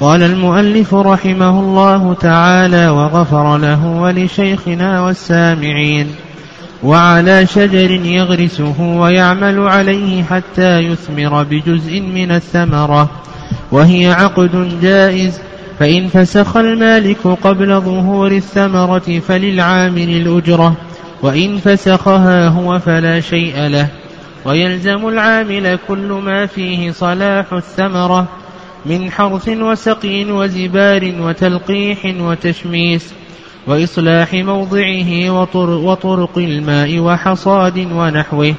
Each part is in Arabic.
قال المؤلف رحمه الله تعالى وغفر له ولشيخنا والسامعين وعلى شجر يغرسه ويعمل عليه حتى يثمر بجزء من الثمرة وهي عقد جائز فإن فسخ المالك قبل ظهور الثمرة فللعامل الأجرة وإن فسخها هو فلا شيء له ويلزم العامل كل ما فيه صلاح الثمرة من حرث وسقي وزبار وتلقيح وتشميس وإصلاح موضعه وطرق الماء وحصاد ونحوه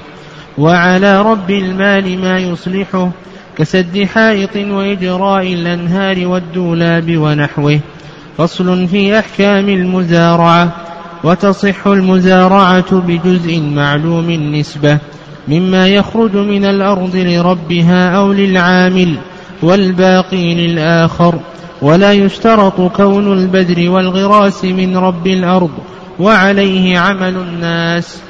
وعلى رب المال ما يصلحه كسد حائط وإجراء الأنهار والدولاب ونحوه فصل في أحكام المزارعة وتصح المزارعة بجزء معلوم النسبة مما يخرج من الأرض لربها أو للعامل والباقي للآخر ولا يشترط كون البذر والغراس من رب الأرض وعليه عمل الناس.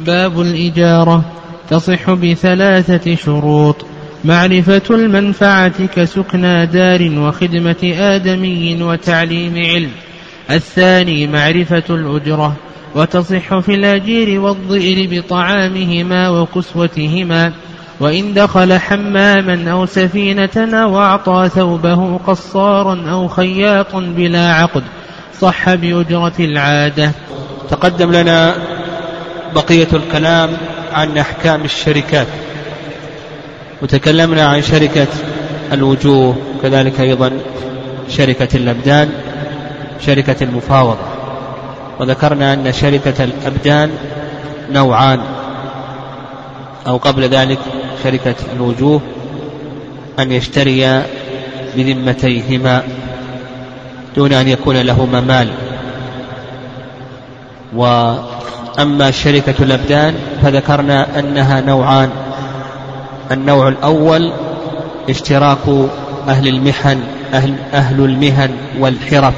باب الإجارة تصح بثلاثة شروط معرفة المنفعة كسكنى دار وخدمة آدمي وتعليم علم. الثاني معرفة الأجرة وتصح في الأجير والضئر بطعامهما وكسوتهما. وإن دخل حماما أو سفينة أو أعطى ثوبه قصارا أو خياطا بلا عقد صح بأجرة العادة. تقدم لنا بقية الكلام عن أحكام الشركات. وتكلمنا عن شركة الوجوه كذلك أيضا شركة الأبدان شركة المفاوضة. وذكرنا أن شركة الأبدان نوعان أو قبل ذلك شركة الوجوه أن يشتري بذمتيهما دون أن يكون لهما مال. وأما شركة الأبدان فذكرنا أنها نوعان. النوع الأول اشتراك أهل المحن أهل, أهل المهن والحرف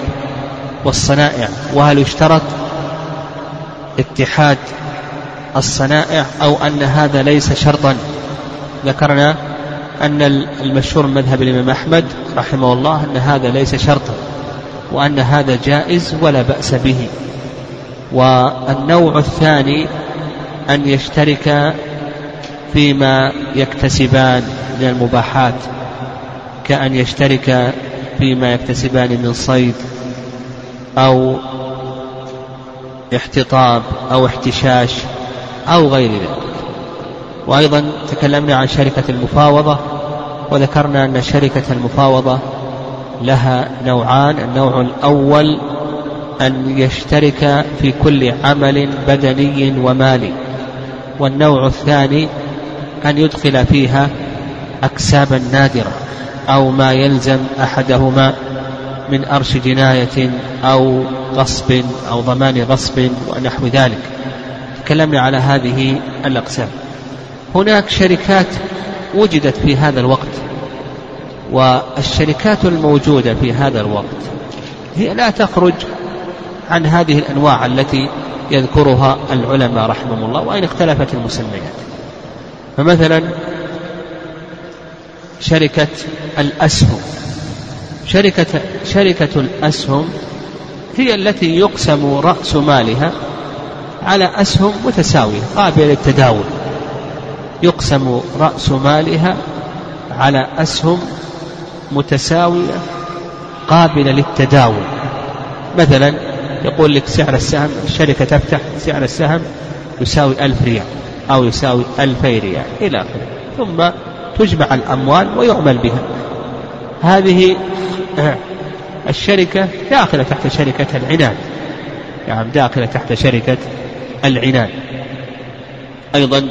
والصنائع. وهل يشترط اتحاد الصنائع أو أن هذا ليس شرطا؟ ذكرنا أن المشهور من مذهب الإمام أحمد رحمه الله أن هذا ليس شرطا وأن هذا جائز ولا بأس به. والنوع الثاني أن يشترك فيما يكتسبان من المباحات كأن يشترك فيما يكتسبان من صيد أو احتطاب أو احتشاش أو غير ذلك. وأيضا تكلمنا عن شركة المفاوضة وذكرنا أن شركة المفاوضة لها نوعان النوع الأول أن يشترك في كل عمل بدني ومالي والنوع الثاني أن يدخل فيها أكسابا نادرة أو ما يلزم أحدهما من أرش جناية أو غصب أو ضمان غصب ونحو ذلك. تكلمنا على هذه الأقسام. هناك شركات وجدت في هذا الوقت والشركات الموجودة في هذا الوقت هي لا تخرج عن هذه الأنواع التي يذكرها العلماء رحمهم الله وإن اختلفت المسميات. فمثلا شركة الأسهم شركة شركة الأسهم هي التي يقسم رأس مالها على أسهم متساوية قابلة للتداول. يقسم رأس مالها على أسهم متساوية قابلة للتداول مثلا يقول لك سعر السهم الشركة تفتح سعر السهم يساوي ألف ريال أو يساوي ألفي ريال إلى آخره. ثم تجمع الأموال ويعمل بها. هذه الشركة داخلة تحت شركة العنان. يعني داخلة تحت شركة العنان. أيضا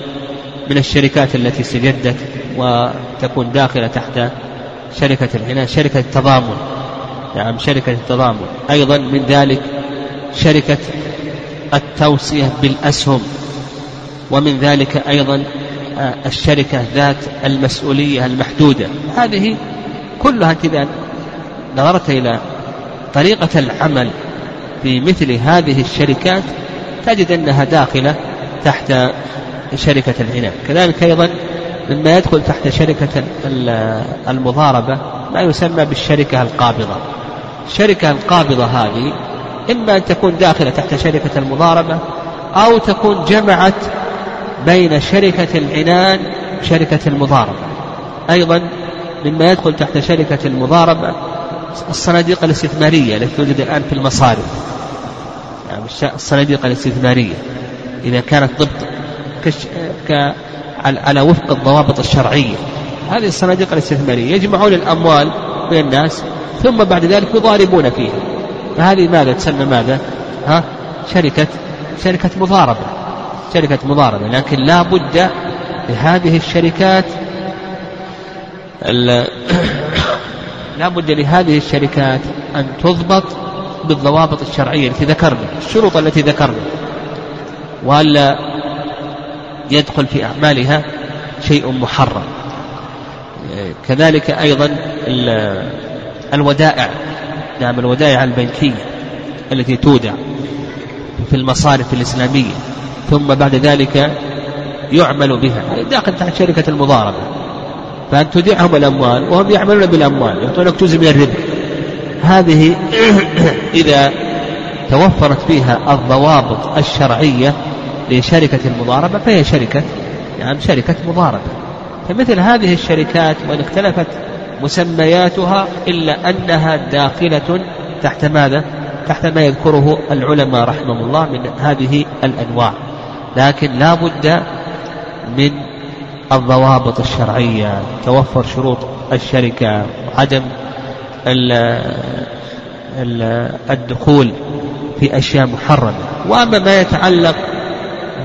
من الشركات التي استجدت وتكون داخلة تحت شركة العنان شركة التضامن. نعم شركة التضامن. أيضا من ذلك شركة التوصية بالأسهم. ومن ذلك أيضا آه، الشركة ذات المسؤولية المحدودة. هذه كلها إذا نظرت إلى طريقة العمل في مثل هذه الشركات تجد أنها داخلة تحت شركة العنان كذلك أيضا مما يدخل تحت شركة المضاربة ما يسمى بالشركة القابضة. الشركة القابضة هذه إما أن تكون داخلة تحت شركة المضاربة أو تكون جمعت بين شركة العنان وشركة المضاربة. أيضا مما يدخل تحت شركة المضاربة الصناديق الاستثمارية التي توجد الآن في المصارف. يعني الصناديق الاستثمارية. إذا كانت ضبط كش... ك... على وفق الضوابط الشرعية. هذه الصناديق الاستثمارية. يجمعون الأموال من الناس ثم بعد ذلك يضاربون فيها. فهذه ماذا؟ تسمى ماذا؟ ها؟ شركة شركة مضاربة. شركة مضاربة. لكن لا بد لهذه الشركات لا بد لهذه الشركات أن تضبط بالضوابط الشرعية التي ذكرنا الشروط التي ذكرنا. وألا يدخل في أعمالها شيء محرم. كذلك أيضا الودائع نعم الودائع البنكية التي تودع في المصارف الإسلامية ثم بعد ذلك يعمل بها. داخل تحت شركة المضاربة. فأن تودعهم الأموال وهم يعملون بالأموال يعطونك جزء من الربح. هذه إذا توفرت فيها الضوابط الشرعية لشركة المضاربة فهي شركة يعني شركة مضاربة. فمثل هذه الشركات وإن اختلفت مسمياتها إلا أنها داخلة تحت ماذا؟ تحت ما يذكره العلماء رحمهم الله من هذه الأنواع. لكن لا بد من الضوابط الشرعية توفر شروط الشركة عدم الدخول في أشياء محرمة. وأما ما يتعلق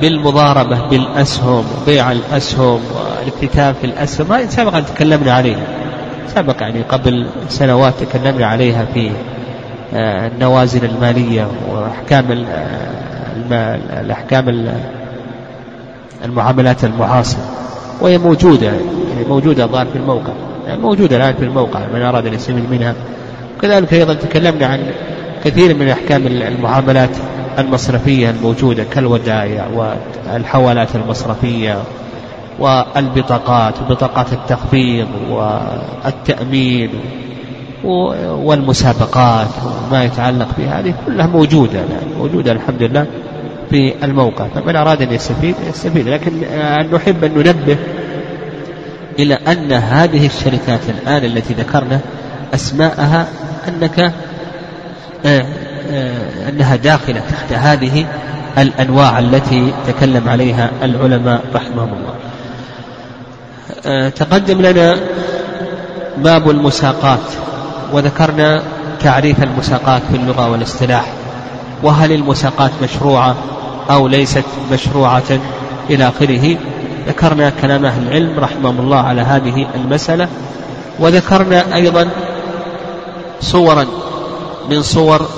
بالمضاربة بالأسهم وبيع الأسهم والاكتتاب في الأسهم هذه أن تكلمنا عليها. سبق يعني قبل سنوات تكلمنا عليها في آه، النوازل المالية وأحكام الأحكام المعاملات المعاصرة وهي موجودة يعني موجودة الظاهر في الموقع. يعني موجودة الآن في الموقع من أراد أن يستفيد منها. وكذلك أيضا تكلمنا عن كثير من أحكام المعاملات. المصرفية الموجودة كالودائع والحوالات المصرفية والبطاقات وبطاقات التخفيض والتأمين والمسابقات وما يتعلق بها هذه كلها موجودة موجودة الحمد لله في الموقع. فمن أراد أن يستفيد يستفيد لكن نحب أن ننبه إلى أن هذه الشركات الآن التي ذكرنا أسماءها أنك آه، آه، أنها داخلة تحت هذه الأنواع التي تكلم عليها العلماء رحمهم الله. آه، تقدم لنا باب المساقات وذكرنا تعريف المساقات في اللغة والاصطلاح. وهل المساقات مشروعة أو ليست مشروعة إلى آخره؟ ذكرنا كلام أهل العلم رحمهم الله على هذه المسألة. وذكرنا أيضا صورا من صور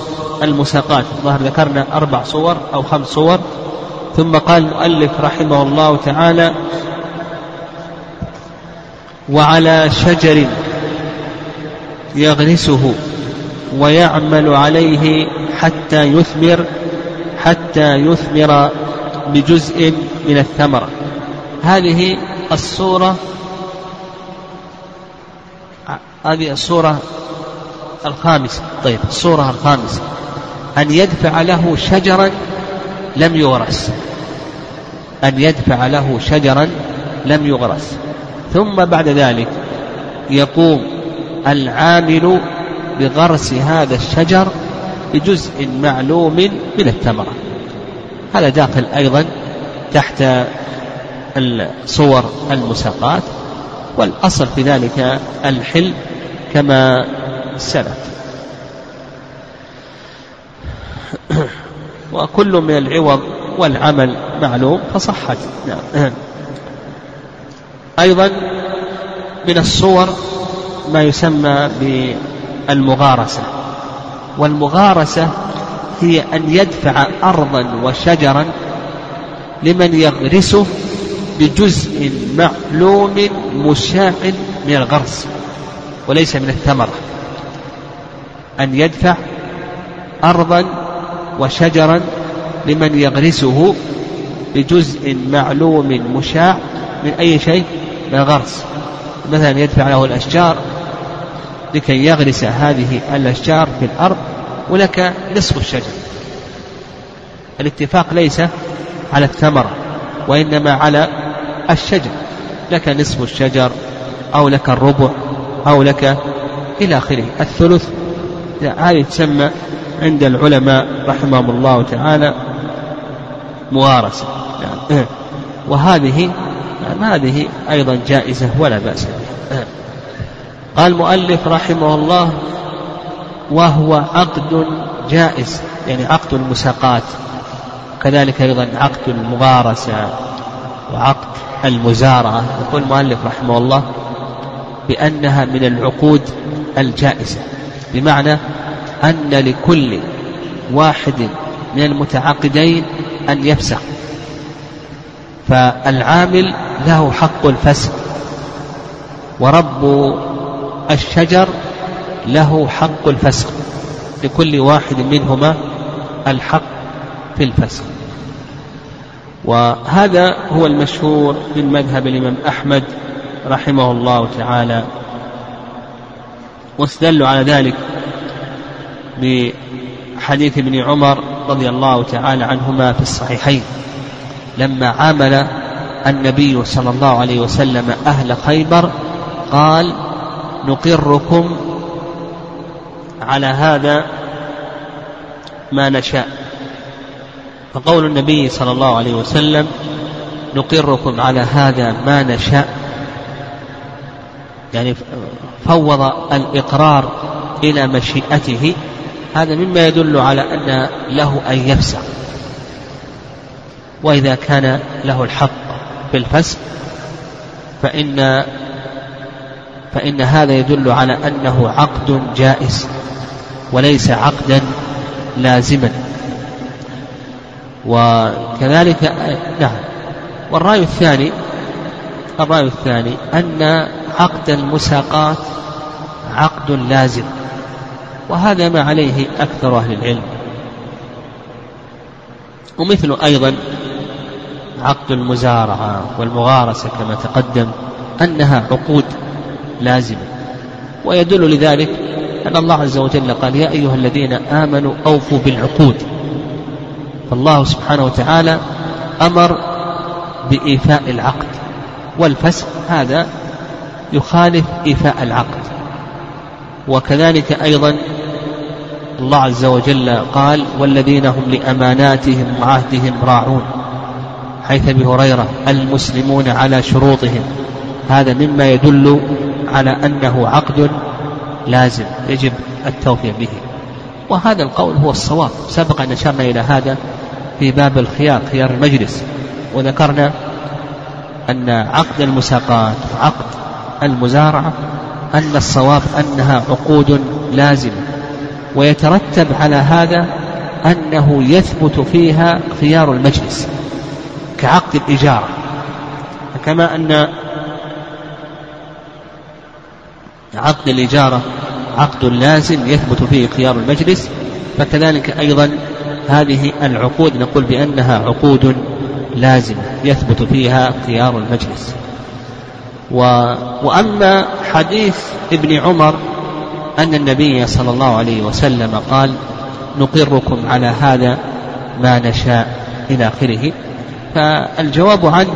المساقات. الظاهر ذكرنا أربع صور أو خمس صور. ثم قال المؤلف رحمه الله تعالى وعلى شجر يغرسه ويعمل عليه حتى يثمر حتى يثمر بجزء من الثمرة. هذه الصورة هذه الصورة الخامسة. طيب الصورة الخامسة. أن يدفع له شجرا لم يغرس. أن يدفع له شجرا لم يغرس. ثم بعد ذلك يقوم العامل بغرس هذا الشجر بجزء معلوم من الثمرة. هذا داخل أيضا تحت صور المساقات والأصل في ذلك الحل كما سلف وكل من العوض والعمل معلوم فصحت. نعم. أيضا من الصور ما يسمى بالمغارسة. والمغارسة هي أن يدفع أرضا وشجرا لمن يغرسه بجزء معلوم مشاع من الغرس وليس من الثمرة. أن يدفع أرضا وشجرا لمن يغرسه بجزء معلوم مشاع من أي شيء؟ من الغرس مثلا يدفع له الأشجار لكي يغرس هذه الأشجار في الأرض ولك نصف الشجر. الاتفاق ليس على الثمرة وإنما على الشجر. لك نصف الشجر أو لك الربع أو لك إلى آخره. الثلث هذه تسمى عند العلماء رحمهم الله تعالى موارثة يعني وهذه يعني هذه أيضا جائزة ولا بأس بها. قال المؤلف رحمه الله وهو عقد جائز يعني عقد المساقات. كذلك أيضا عقد المغارسة وعقد المزارعة. يقول المؤلف رحمه الله بأنها من العقود الجائزة. بمعنى أن لكل واحد من المتعاقدين أن يفسخ. فالعامل له حق الفسخ ورب الشجر له حق الفسخ. لكل واحد منهما الحق في الفسخ. وهذا هو المشهور من مذهب الإمام أحمد رحمه الله تعالى. واستدلوا على ذلك بحديث ابن عمر رضي الله تعالى عنهما في الصحيحين لما عامل النبي صلى الله عليه وسلم أهل خيبر قال نقركم على هذا ما نشاء فقول النبي صلى الله عليه وسلم نقركم على هذا ما نشاء يعني فوض الإقرار إلى مشيئته هذا مما يدل على أن له أن يفسخ. وإذا كان له الحق في الفسق فإن فإن هذا يدل على أنه عقد جائز وليس عقدا لازما. وكذلك نعم. والرأي الثاني الرأي الثاني أن عقد المساقات عقد لازم وهذا ما عليه أكثر أهل العلم. ومثل أيضا عقد المزارعة والمغارسة كما تقدم أنها عقود لازمة ويدل لذلك أن الله عز وجل قال يا أيها الذين آمنوا أوفوا بالعقود فالله سبحانه وتعالى أمر بإيفاء العقد والفسق هذا يخالف إيفاء العقد. وكذلك أيضا الله عز وجل قال والذين هم لأماناتهم وعهدهم راعون حيث أبي هريرة المسلمون على شروطهم هذا مما يدل على أنه عقد لازم يجب التوفيق به. وهذا القول هو الصواب. سبق أن أشرنا إلى هذا في باب الخيار خيار المجلس. وذكرنا أن عقد المساقات وعقد المزارعة أن الصواب أنها عقود لازمة. ويترتب على هذا أنه يثبت فيها خيار المجلس كعقد الإجارة. كما أن عقد الإجارة عقد لازم يثبت فيه خيار المجلس فكذلك أيضا هذه العقود نقول بأنها عقود لازمة يثبت فيها خيار المجلس. و... وأما حديث ابن عمر أن النبي صلى الله عليه وسلم قال نقركم على هذا ما نشاء إلى آخره. فالجواب عنه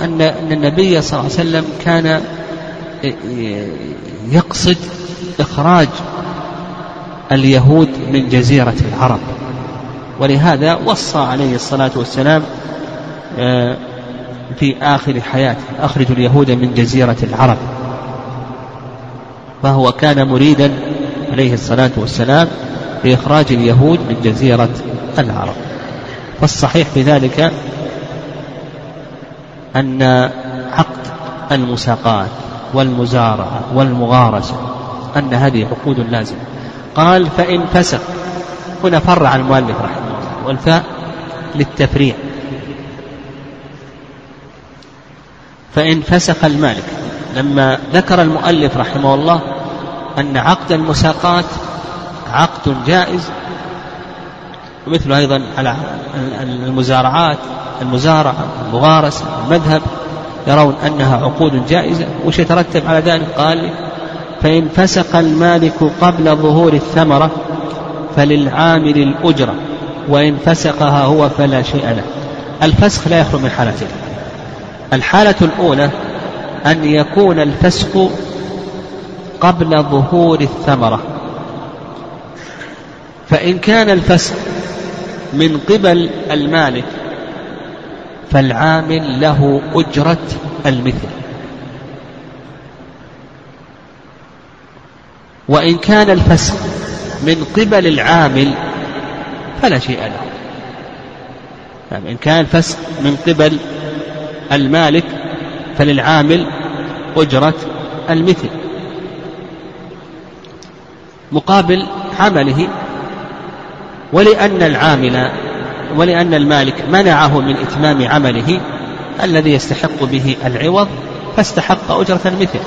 أن النبي صلى الله عليه وسلم كان يقصد إخراج اليهود من جزيرة العرب. ولهذا وصى عليه الصلاة والسلام آه، في آخر حياته أخرجوا اليهود من جزيرة العرب. فهو كان مريدا عليه الصلاة والسلام بإخراج اليهود من جزيرة العرب. والصحيح في ذلك أن عقد المساقات والمزارعة والمغارسة أن هذه عقود لازمة. قال فإن فسق. هنا فرع المؤلف رحمه الله والفاء للتفريع. فإن فسخ المالك لما ذكر المؤلف رحمه الله أن عقد المساقات عقد جائز ومثل أيضا على المزارعات المزارعة المغارسة المذهب يرون أنها عقود جائزة. وش يترتب على ذلك؟ قال فإن فسق المالك قبل ظهور الثمرة فللعامل الأجرة وإن فسقها هو فلا شيء له. الفسخ لا يخلو من حالتين الحالة الأولى أن يكون الفسق قبل ظهور الثمرة. فإن كان الفسق من قبل المالك فالعامل له أجرة المثل. وإن كان الفسق من قبل العامل فلا شيء له. يعني إن كان الفسق من قبل المالك فللعامل أجرة المثل. مقابل عمله ولأن العامل ولأن المالك منعه من إتمام عمله الذي يستحق به العوض فاستحق أجرة المثل.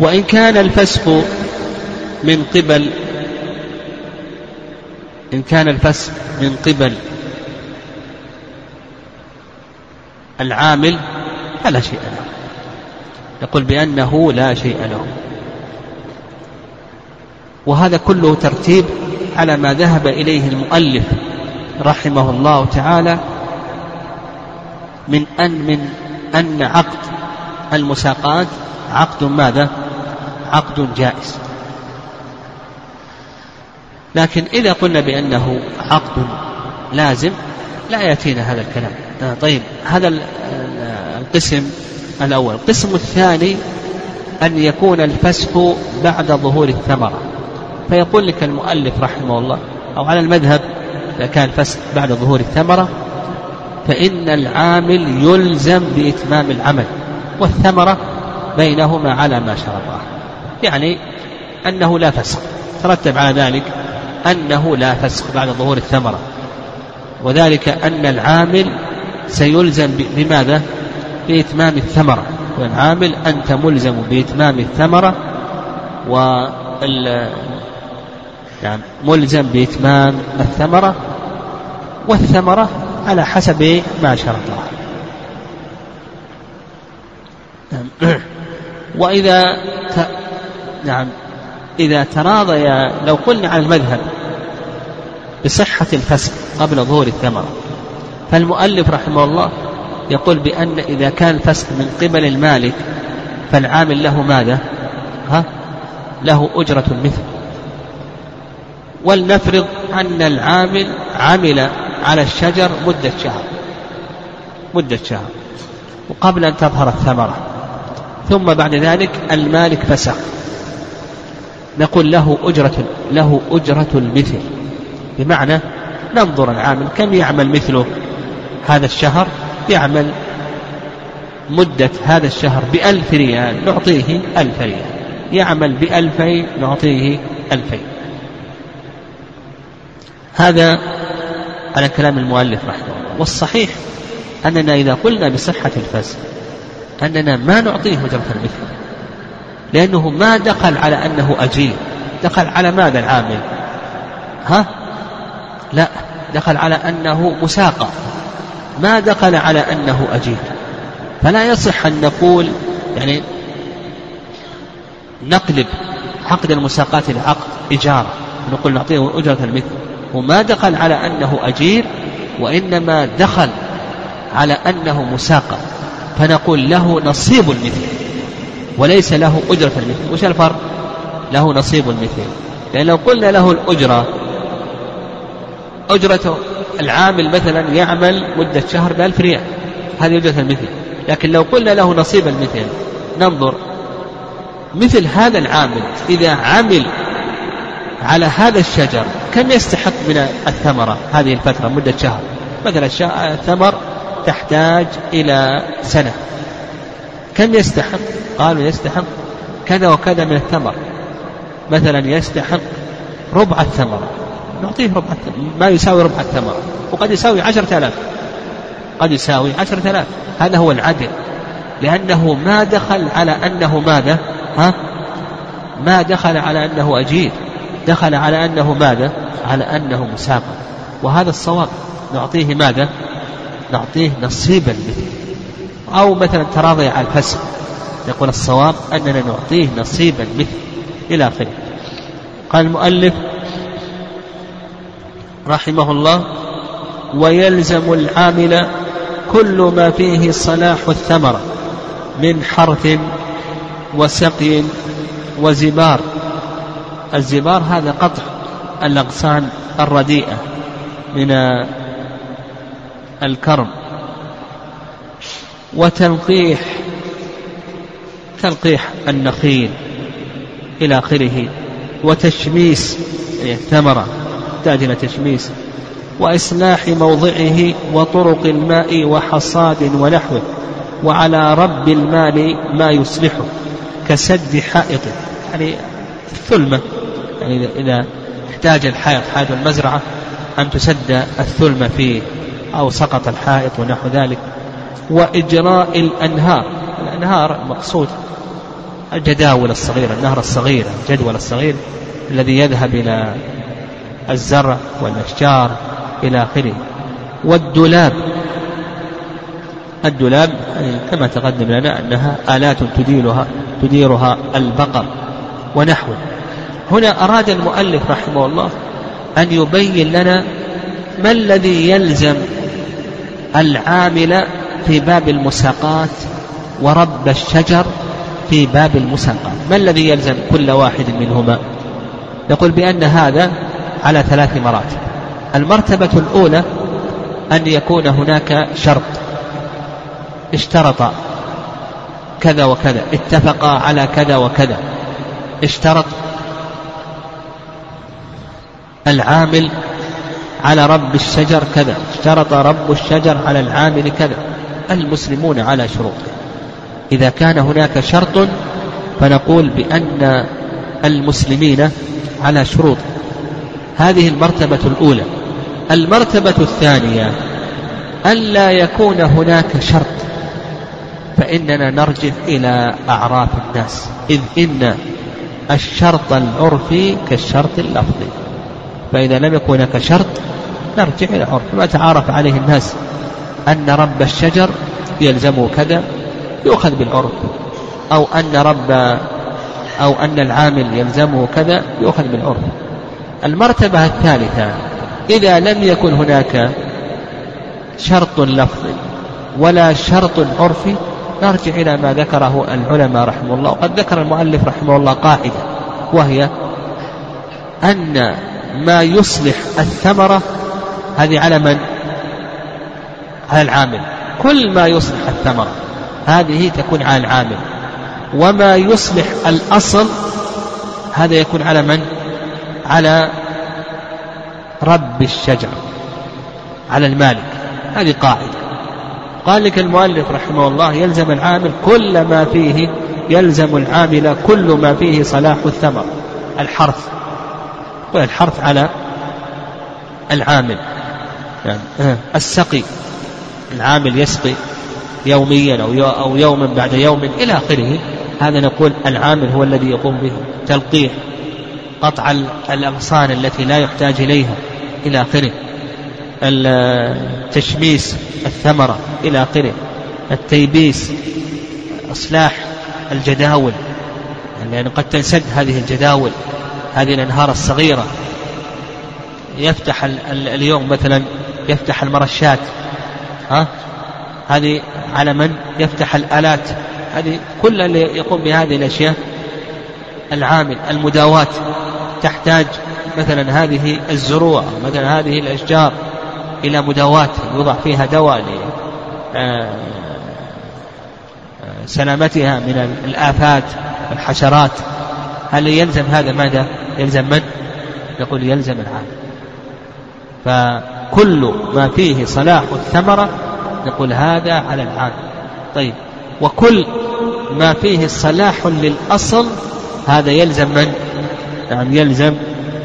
وإن كان الفسق من قبل إن كان الفسق من قبل العامل فلا شيء له. يقول بأنه لا شيء له. وهذا كله ترتيب على ما ذهب إليه المؤلف رحمه الله تعالى من أن من أن عقد المساقات عقد ماذا؟ عقد جائز. لكن إذا قلنا بأنه عقد لازم لا يأتينا هذا الكلام. طيب هذا القسم الأول. القسم الثاني أن يكون الفسخ بعد ظهور الثمرة. فيقول لك المؤلف رحمه الله أو على المذهب إذا كان الفسخ بعد ظهور الثمرة فإن العامل يلزم بإتمام العمل والثمرة بينهما على ما شرطاه يعني أنه لا فسخ ترتب على ذلك أنه لا فسخ بعد ظهور الثمرة. وذلك أن العامل سيلزم بماذا؟ بإتمام الثمرة والعامل أنت ملزم بإتمام الثمرة وال يعني ملزم بإتمام الثمرة والثمرة على حسب ما شرطها نعم. وإذا ت... نعم إذا تراضي لو قلنا على المذهب بصحة الفسق قبل ظهور الثمرة فالمؤلف رحمه الله يقول بأن إذا كان الفسق من قبل المالك فالعامل له ماذا؟ ها؟ له أجرة المثل ولنفرض أن العامل عمل على الشجر مدة شهر. مدة شهر. وقبل أن تظهر الثمرة. ثم بعد ذلك المالك فسق نقول له أجرة له أجرة المثل. بمعنى ننظر العامل كم يعمل مثله؟ هذا الشهر يعمل مدة هذا الشهر بألف ريال نعطيه ألف ريال. يعمل بألفين نعطيه ألفين. هذا على كلام المؤلف رحمه الله. والصحيح أننا إذا قلنا بصحة الفسق أننا ما نعطيه أجرة المثل لأنه ما دخل على أنه أجير دخل على ماذا العامل؟ ها؟ لا دخل على أنه مساقى ما دخل على أنه أجير فلا يصح أن نقول يعني نقلب عقد المساقات إلى عقد إجارة نقول نعطيه أجرة المثل. وما دخل على أنه أجير وإنما دخل على أنه مساقى فنقول له نصيب المثل وليس له أجرة المثل. وش الفرق؟ له نصيب المثل. لأن لو قلنا له الأجرة أجرة العامل مثلا يعمل مدة شهر بألف ريال. هذه أجرة المثل. لكن لو قلنا له نصيب المثل ننظر. مثل هذا العامل إذا عمل على هذا الشجر كم يستحق من الثمرة هذه الفترة مدة شهر؟ مثلا الثمر تحتاج إلى سنة. كم يستحق؟ قالوا يستحق كذا وكذا من الثمر. مثلا يستحق ربع الثمرة. نعطيه ربع ما يساوي ربع الثمرة وقد يساوي عشرة آلاف. قد يساوي عشرة آلاف. هذا هو العدل. لأنه ما دخل على أنه ماذا؟ ها؟ ما دخل على أنه أجير. دخل على أنه ماذا؟ على أنه مساقط. وهذا الصواب. نعطيه ماذا؟ نعطيه نصيبا مثل أو مثلا تراضي على الفسق. يقول الصواب أننا نعطيه نصيبا مثل إلى آخره. قال المؤلف رحمه الله ويلزم العامل كل ما فيه صلاح الثمرة من حرث وسقي وزبار. الزبار هذا قطع الأغصان الرديئة من الكرم. وتلقيح تلقيح النخيل إلى آخره وتشميس الثمرة. تحتاج إلى تشميس وإصلاح موضعه وطرق الماء وحصاد ونحوه وعلى رب المال ما يصلحه كسد حائط يعني الثلمة يعني إذا احتاج الحائط حائط المزرعة أن تسد الثلمة فيه أو سقط الحائط ونحو ذلك. وإجراء الأنهار الأنهار المقصود الجداول الصغيرة النهر الصغير الجدول الصغير الذي يذهب إلى الزرع والأشجار إلى آخره. والدولاب. الدولاب كما تقدم لنا أنها آلات تديرها تديرها البقر ونحوه. هنا أراد المؤلف رحمه الله أن يبين لنا ما الذي يلزم العامل في باب المساقات ورب الشجر في باب المساقات. ما الذي يلزم كل واحد منهما؟ يقول بأن هذا على ثلاث مراتب المرتبة الأولى أن يكون هناك شرط. اشترط كذا وكذا اتفقا على كذا وكذا. اشترط العامل على رب الشجر كذا اشترط رب الشجر على العامل كذا. المسلمون على شروطه إذا كان هناك شرط فنقول بأن المسلمين على شروط. هذه المرتبة الأولى. المرتبة الثانية ألا يكون هناك شرط فإننا نرجع إلى أعراف الناس. إذ إن الشرط العرفي كالشرط اللفظي فإذا لم يكن هناك شرط نرجع إلى عرف ما تعارف عليه الناس أن رب الشجر يلزمه كذا يؤخذ بالعرف. أو أن رب أو أن العامل يلزمه كذا يؤخذ بالعرف. المرتبة الثالثة إذا لم يكن هناك شرط لفظي ولا شرط عرفي نرجع إلى ما ذكره العلماء رحمه الله وقد ذكر المؤلف رحمه الله قاعدة وهي أن ما يصلح الثمرة هذه على من؟ على العامل كل ما يصلح الثمرة هذه تكون على العامل وما يصلح الأصل هذا يكون على من؟ على رب الشجر على المالك. هذه قاعدة. قال لك المؤلف رحمه الله يلزم العامل كل ما فيه يلزم العامل كل ما فيه صلاح الثمر الحرث. والحرث على العامل. يعني السقي. العامل يسقي يوميا أو أو يوما بعد يوم إلى آخره. هذا نقول العامل هو الذي يقوم به. تلقيح. قطع الأغصان التي لا يحتاج إليها إلى آخره. تشميس الثمرة إلى آخره. التيبيس إصلاح الجداول. يعني قد تنسد هذه الجداول هذه الأنهار الصغيرة. يفتح اليوم مثلا يفتح المرشات. ها؟ هذه على من؟ يفتح الآلات. هذه كل اللي يقوم بهذه الأشياء العامل المداواة تحتاج مثلا هذه الزروع مثلا هذه الأشجار إلى مداواة يوضع فيها دواء آه، سلامتها من الآفات والحشرات هل يلزم هذا ماذا؟ يلزم من؟ يقول يلزم العامل فكل ما فيه صلاح الثمرة نقول هذا على العامل طيب وكل ما فيه صلاح للأصل هذا يلزم من؟ نعم يلزم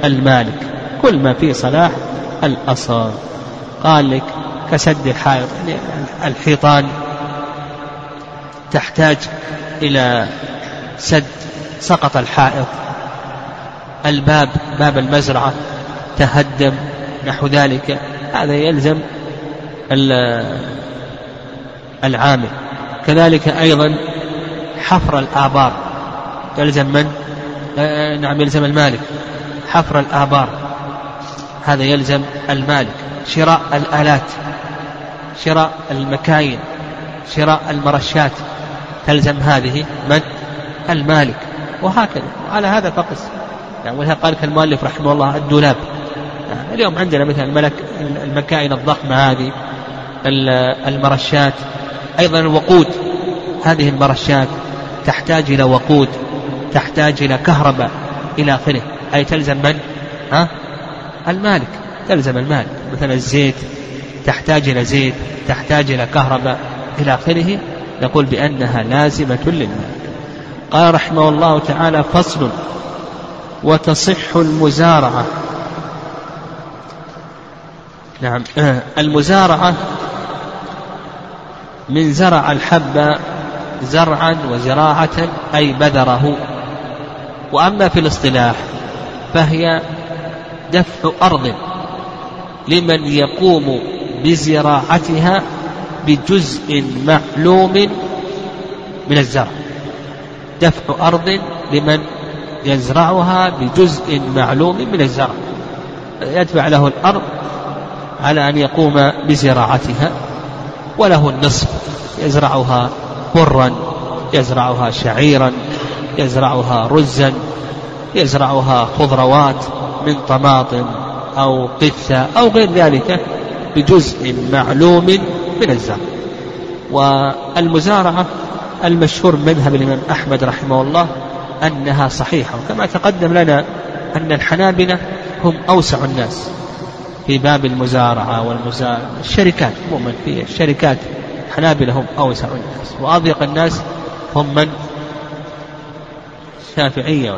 المالك كل ما فيه صلاح الأصل قال لك كسد الحائط يعني الحيطان تحتاج إلى سد سقط الحائط. الباب باب المزرعة تهدم نحو ذلك. هذا يلزم العامل. كذلك أيضا حفر الآبار يلزم من؟ آه، نعم يلزم المالك. حفر الآبار. هذا يلزم المالك. شراء الآلات. شراء المكاين. شراء المرشات. تلزم هذه من؟ المالك. وهكذا. على هذا فقس. يعني قال المؤلف رحمه الله الدولاب. يعني اليوم عندنا مثلا الملك المكاين الضخمة هذه المرشات. أيضا الوقود. هذه المرشات تحتاج إلى وقود. تحتاج إلى كهرباء إلى آخره. أي تلزم من؟ ها؟ المالك. تلزم المالك مثلا الزيت تحتاج إلى زيت تحتاج إلى كهرباء إلى آخره. نقول بأنها لازمة للمالك قال رحمه الله تعالى فصل وتصح المزارعة. نعم. المزارعة من زرع الحب زرعا وزراعة أي بذره. وأما في الاصطلاح فهي دفع أرض لمن يقوم بزراعتها بجزء معلوم من الزرع. دفع أرض لمن يزرعها بجزء معلوم من الزرع. يدفع له الأرض على أن يقوم بزراعتها وله النصف. يزرعها برا يزرعها شعيرا. يزرعها رزا يزرعها خضروات من طماطم أو قثة أو غير ذلك بجزء معلوم من الزرع. والمزارعة المشهور مذهب الإمام أحمد رحمه الله أنها صحيحة وكما تقدم لنا أن الحنابلة هم أوسع الناس في باب المزارعة والمزارعة الشركات عموما في الشركات الحنابلة هم أوسع الناس وأضيق الناس هم من؟ الشافعية.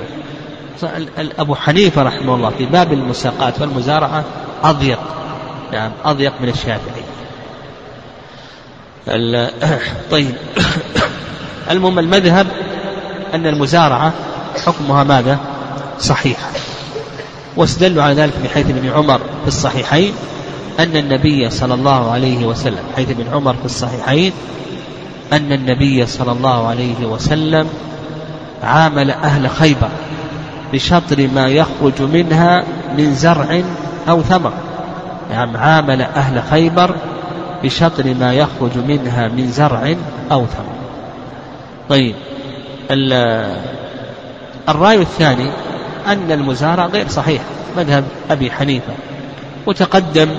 أبو حنيفة رحمه الله في باب المساقات والمزارعة أضيق نعم أضيق من الشافعي. طيب. المهم المذهب أن المزارعة حكمها ماذا؟ صحيحة. واستدلوا على ذلك بحيث ابن عمر في الصحيحين أن النبي صلى الله عليه وسلم حيث ابن عمر في الصحيحين أن النبي صلى الله عليه وسلم عامل أهل خيبر بشطر ما يخرج منها من زرع أو ثمر. يعني عامل أهل خيبر بشطر ما يخرج منها من زرع أو ثمر. طيب الرأي الثاني أن المزارع غير صحيح مذهب أبي حنيفة وتقدم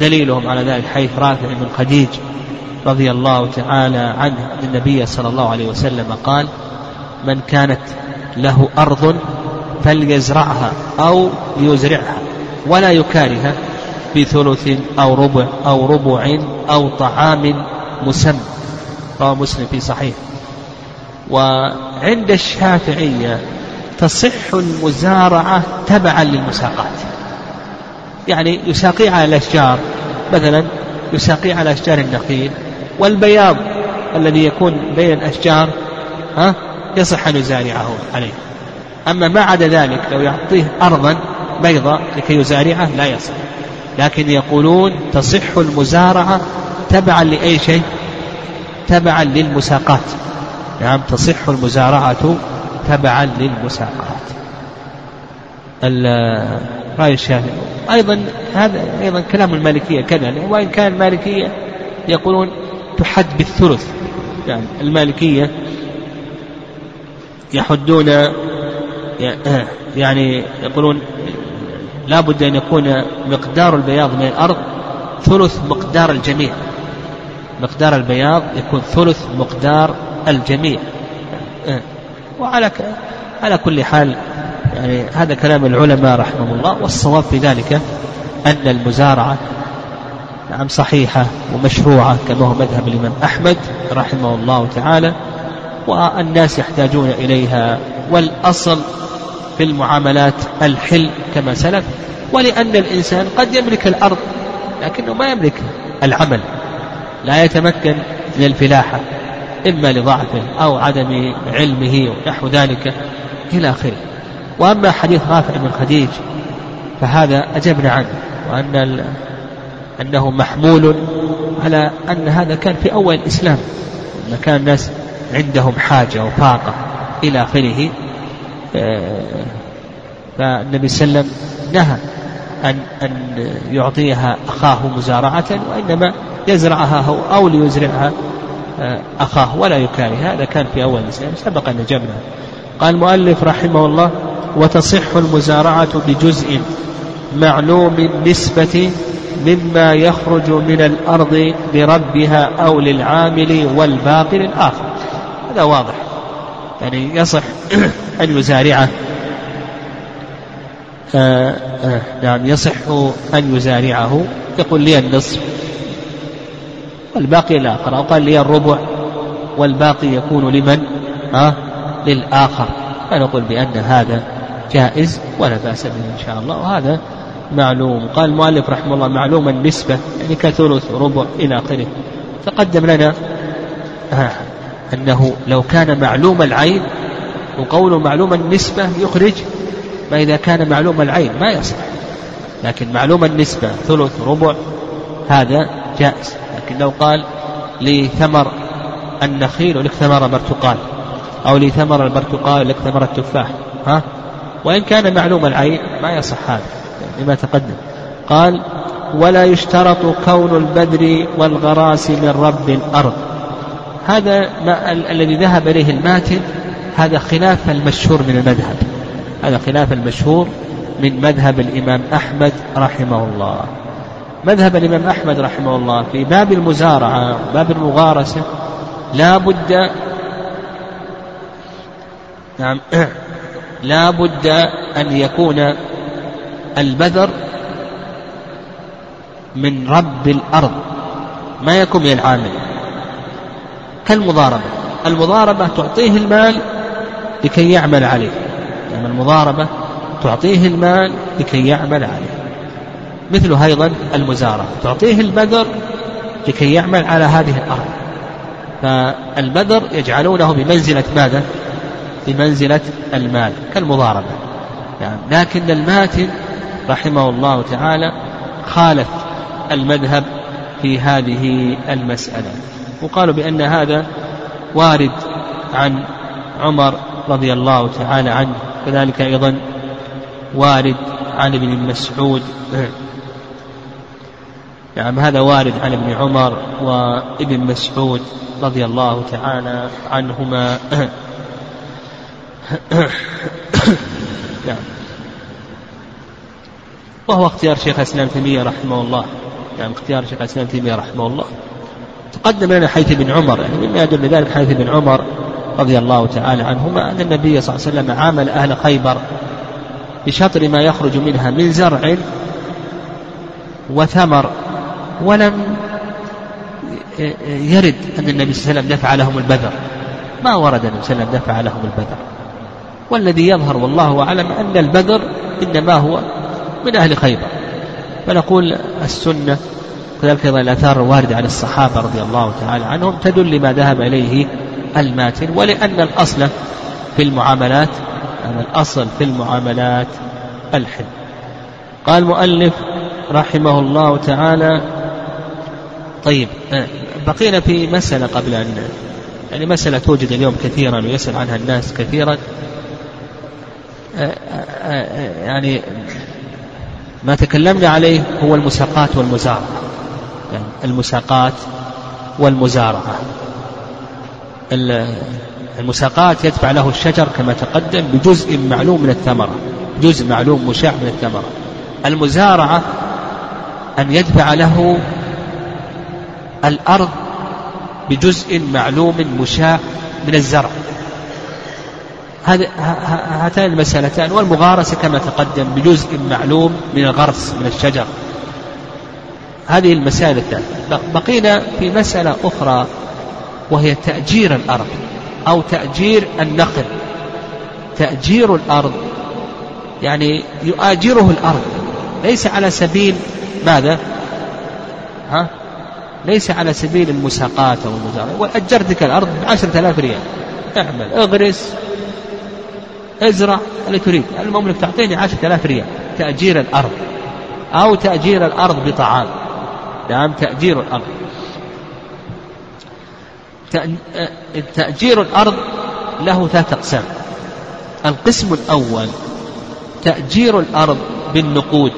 دليلهم على ذلك حيث رافع بن خديج رضي الله تعالى عنه أن النبي صلى الله عليه وسلم قال من كانت له أرض فليزرعها أو ليزرعها ولا يكاره بثلث أو ربع أو ربع أو طعام مسمى رواه مسلم في صحيح. وعند الشافعية تصح المزارعة تبعا للمساقات. يعني يساقي على الأشجار مثلا يساقي على أشجار النخيل والبياض الذي يكون بين الأشجار ها؟ يصح أن يزارعه عليه. أما ما عدا ذلك لو يعطيه أرضا بيضاء لكي يزارعه لا يصح. لكن يقولون تصح المزارعة تبعا لأي شيء؟ تبعا للمساقات. نعم تصح المزارعة تبعا للمساقات. رأي الشافعي أيضا هذا أيضا كلام المالكية كذا. وإن كان المالكية يقولون تحد بالثلث. يعني المالكية يحدون يعني يقولون لا بد أن يكون مقدار البياض من الأرض ثلث مقدار الجميع. مقدار البياض يكون ثلث مقدار الجميع. وعلى على كل حال يعني هذا كلام العلماء رحمهم الله والصواب في ذلك أن المزارعة نعم صحيحة ومشروعة كما هو مذهب الإمام أحمد رحمه الله تعالى. والناس يحتاجون إليها والأصل في المعاملات الحل كما سلف ولأن الإنسان قد يملك الأرض لكنه ما يملك العمل لا يتمكن من الفلاحة إما لضعفه أو عدم علمه ونحو ذلك إلى آخره. وأما حديث رافع بن خديج فهذا أجبنا عنه وأن أنه محمول على أن هذا كان في أول الإسلام لما كان الناس عندهم حاجة وفاقة إلى آخره فالنبي صلى الله عليه وسلم نهى أن أن يعطيها أخاه مزارعة وإنما يزرعها هو أو ليزرعها أخاه ولا يكاره. هذا كان في أول الإسلام سبق أن جبنا قال المؤلف رحمه الله وتصح المزارعة بجزء معلوم النسبة مما يخرج من الأرض لربها أو للعامل والباقي للآخر هذا واضح. يعني يصح أن يزارعه. آه آه نعم يصح أن يزارعه. يقول لي النصف. والباقي الآخر. أو قال لي الربع. والباقي يكون لمن؟ ها؟ للآخر. فنقول بأن هذا جائز ولا بأس به إن شاء الله. وهذا معلوم. قال المؤلف رحمه الله معلوم النسبة يعني كثلث ربع إلى آخره. تقدم لنا. آه أنه لو كان معلوم العين وقوله معلوم النسبة يخرج ما إذا كان معلوم العين ما يصح. لكن معلوم النسبة ثلث ربع هذا جائز. لكن لو قال لي ثمر النخيل ولك ثمر برتقال أو لي ثمر البرتقال ولك ثمر التفاح ها؟ وإن كان معلوم العين ما يصح هذا لما تقدم. قال ولا يشترط كون البذر والغراس من رب الأرض. هذا ما الذي ذهب إليه الماتن هذا خلاف المشهور من المذهب. هذا خلاف المشهور من مذهب الإمام أحمد رحمه الله. مذهب الإمام أحمد رحمه الله في باب المزارعة باب المغارسة لا بد نعم لا بد أن يكون البذر من رب الأرض. ما يكون من العامل كالمضاربة. المضاربة تعطيه المال لكي يعمل عليه. يعني المضاربة تعطيه المال لكي يعمل عليه. مثل أيضا المزارعة. تعطيه البذر لكي يعمل على هذه الأرض. فالبذر يجعلونه بمنزلة ماذا؟ بمنزلة المال كالمضاربة. يعني لكن الماتن رحمه الله تعالى خالف المذهب في هذه المسألة. وقالوا بأن هذا وارد عن عمر رضي الله تعالى عنه كذلك أيضا وارد عن ابن مسعود. نعم هذا وارد عن ابن عمر وابن مسعود رضي الله تعالى عنهما. نعم. وهو اختيار شيخ الإسلام تيمية رحمه الله. يعني اختيار شيخ الإسلام تيمية رحمه الله. تقدم لنا حيث ابن عمر يعني مما يدل ذلك حيث ابن عمر رضي الله تعالى عنهما أن النبي صلى الله عليه وسلم عامل أهل خيبر بشطر ما يخرج منها من زرع وثمر ولم يرد أن النبي صلى الله عليه وسلم دفع لهم البذر. ما ورد النبي صلى الله عليه وسلم دفع لهم البذر. والذي يظهر والله أعلم أن البذر إنما هو من أهل خيبر. فنقول السنة كذلك أيضا الآثار الواردة عن الصحابة رضي الله تعالى عنهم تدل لما ذهب إليه الماتن ولأن الأصل في المعاملات أن الأصل في المعاملات الحل. قال المؤلف رحمه الله تعالى طيب آه، بقينا في مسألة قبل أن يعني مسألة توجد اليوم كثيرا ويسأل عنها الناس كثيرا. آه، آه، يعني ما تكلمنا عليه هو المساقات والمزارعة يعني المساقات والمزارعة. المساقات يدفع له الشجر كما تقدم بجزء معلوم من الثمرة جزء معلوم مشاع من الثمرة. المزارعة أن يدفع له الأرض بجزء معلوم مشاع من الزرع. هاتان المسألتان والمغارسة كما تقدم بجزء معلوم من الغرس من الشجر. هذه المسائل الثلاثة بقينا في مسألة أخرى وهي تأجير الأرض أو تأجير النخل تأجير الأرض يعني يؤاجره الأرض. ليس على سبيل ماذا؟ ها؟ ليس على سبيل المساقات أو المزارعة وأجرتك الأرض بعشرة آلاف ريال. اعمل اغرس ازرع اللي تريد. المملك تعطيني عشرة آلاف ريال. تأجير الأرض أو تأجير الأرض بطعام. نعم تأجير الأرض. تأجير الأرض له ثلاث أقسام. القسم الأول تأجير الأرض بالنقود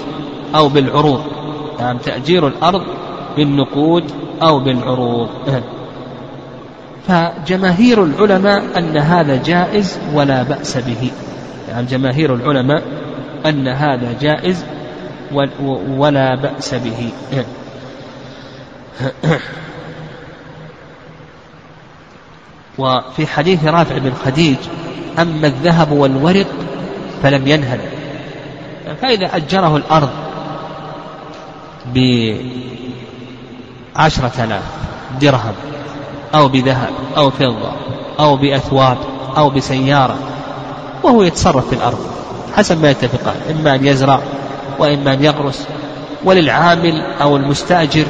أو بالعروض. يعني تأجير الأرض بالنقود أو بالعروض. فجماهير العلماء أن هذا جائز ولا بأس به. يعني جماهير العلماء أن هذا جائز ولا بأس به. وفي حديث رافع بن خديج أما الذهب والورق فلم ينهل. فإذا أجره الأرض بعشرة آلاف درهم أو بذهب أو فضة أو بأثواب أو بسيارة وهو يتصرف في الأرض حسب ما يتفقان إما أن يزرع وإما أن يغرس وللعامل أو المستأجر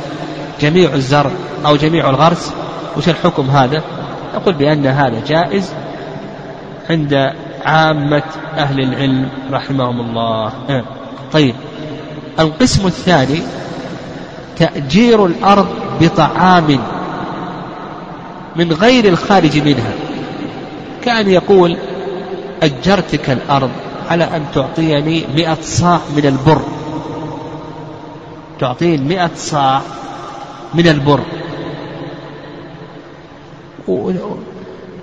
جميع الزرع أو جميع الغرس وش الحكم هذا؟ نقول بأن هذا جائز عند عامة أهل العلم رحمهم الله. طيب. القسم الثاني تأجير الأرض بطعام من غير الخارج منها. كأن يقول أجرتك الأرض على أن تعطيني مئة صاع من البر. تعطيني مئة صاع من البر.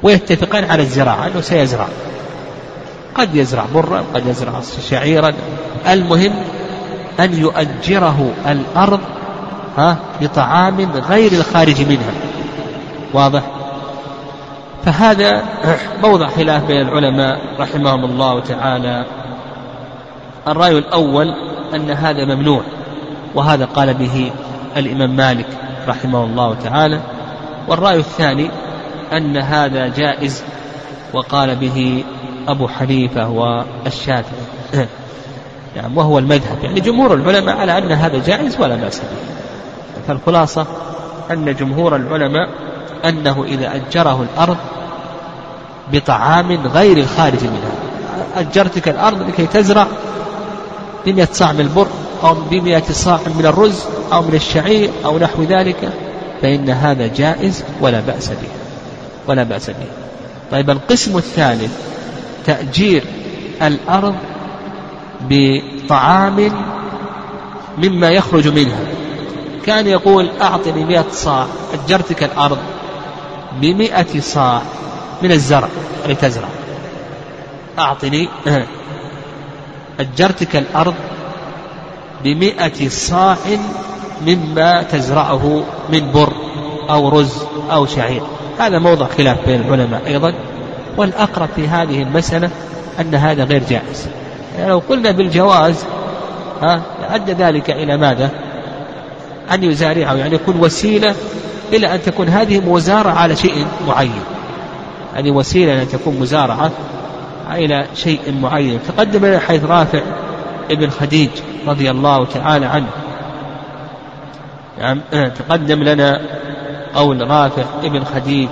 ويتفقان على الزراعة أنه سيزرع. قد يزرع برا قد يزرع شعيرا. المهم أن يؤجره الأرض ها بطعام غير الخارج منها. واضح؟ فهذا موضع خلاف بين العلماء رحمهم الله تعالى. الرأي الأول أن هذا ممنوع وهذا قال به الإمام مالك رحمه الله تعالى والرأي الثاني أن هذا جائز وقال به أبو حنيفة والشافعي. يعني وهو المذهب. يعني جمهور العلماء على أن هذا جائز ولا بأس به. فالخلاصة أن جمهور العلماء أنه إذا أجره الأرض بطعام غير الخارج منها. أجرتك الأرض لكي تزرع بمئة صاع من البر أو بمئة صاع من الرز أو من الشعير أو نحو ذلك فإن هذا جائز ولا بأس به ولا بأس به. طيب القسم الثالث تأجير الأرض بطعام مما يخرج منها. كان يقول أعطني مئة صاع أجرتك الأرض بمئة صاع من الزرع لتزرع. أعطني أجرتك الأرض بمئة صاع مما تزرعه من بر أو رز أو شعير. هذا موضع خلاف بين العلماء أيضا. والأقرب في هذه المسألة أن هذا غير جائز. يعني لو قلنا بالجواز ها أدى ذلك إلى ماذا؟ أن يزارعه يعني يكون وسيلة إلى أن تكون هذه مزارعة على شيء معين. هذه وسيلة أن تكون مزارعة إلى شيء معين. تقدم لنا حيث رافع ابن خديج رضي الله تعالى عنه. يعني تقدم لنا قول رافع ابن خديج.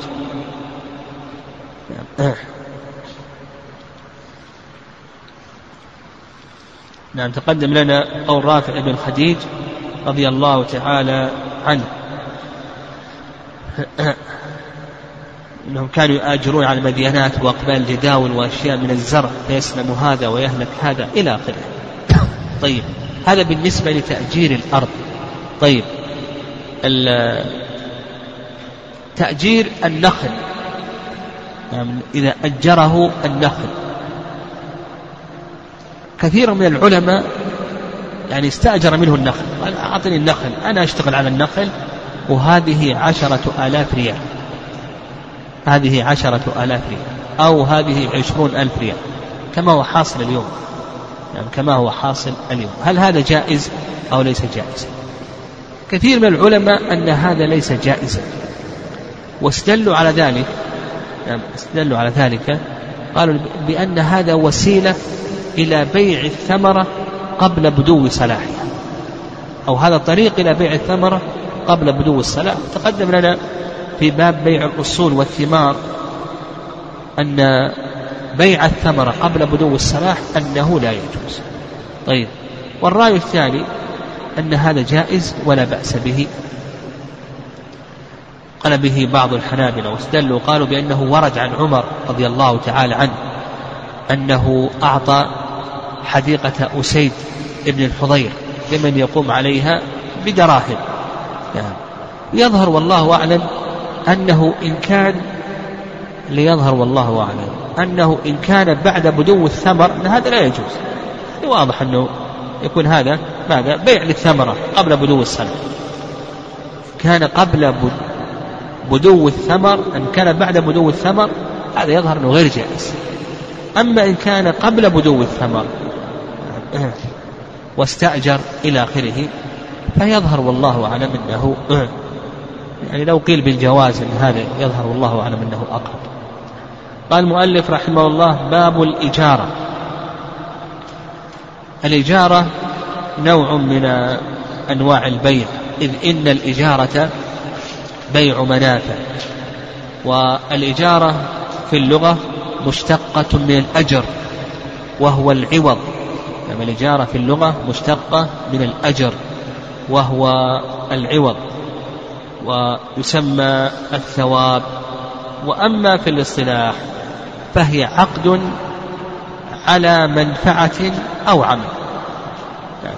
نعم. تقدم لنا قول رافع بن خديج رضي الله تعالى عنه. إنهم كانوا يؤاجرون على المدينات وأقبال الجداول وأشياء من الزرع فيسلم هذا ويهلك هذا إلى آخره. طيب هذا بالنسبة لتأجير الأرض. طيب تأجير النخل. يعني إذا أجره النخل. كثير من العلماء يعني استأجر منه النخل. قال أعطني النخل أنا أشتغل على النخل وهذه عشرة آلاف ريال. هذه عشرة آلاف ريال أو هذه عشرون ألف ريال. كما هو حاصل اليوم. يعني كما هو حاصل اليوم. هل هذا جائز أو ليس جائزا كثير من العلماء أن هذا ليس جائزا. واستدلوا على ذلك يعني استدلوا على ذلك. قالوا بأن هذا وسيلة إلى بيع الثمرة قبل بدو صلاحها أو هذا طريق إلى بيع الثمرة قبل بدو الصلاح. تقدم لنا في باب بيع الأصول والثمار أن بيع الثمرة قبل بدو الصلاح أنه لا يجوز. طيب والرأي الثاني أن هذا جائز ولا بأس به. قال به بعض الحنابلة واستدلوا قالوا بأنه ورد عن عمر رضي الله تعالى عنه أنه أعطى حديقة أسيد ابن الحضير لمن يقوم عليها بدراهم. يعني يظهر والله أعلم أنه إن كان ليظهر والله أعلم أنه إن كان بعد بدو الثمر هذا لا يجوز. واضح أنه يكون هذا ماذا بيع للثمرة قبل بدو السنة كان قبل بدو الثمر أن كان بعد بدو الثمر هذا يظهر أنه غير جائز. أما إن كان قبل بدو الثمر واستأجر إلى آخره فيظهر والله أعلم أنه يعني لو قيل بالجواز أن هذا يظهر والله أعلم أنه أقرب. قال المؤلف رحمه الله باب الإجارة. الإجارة نوع من أنواع البيع إذ إن الإجارة بيع منافع والإجارة في اللغة مشتقة من الأجر وهو العوض يعني الإجارة في اللغة مشتقة من الأجر وهو العوض ويسمى الثواب. وأما في الاصطلاح فهي عقد على منفعة أو عمل.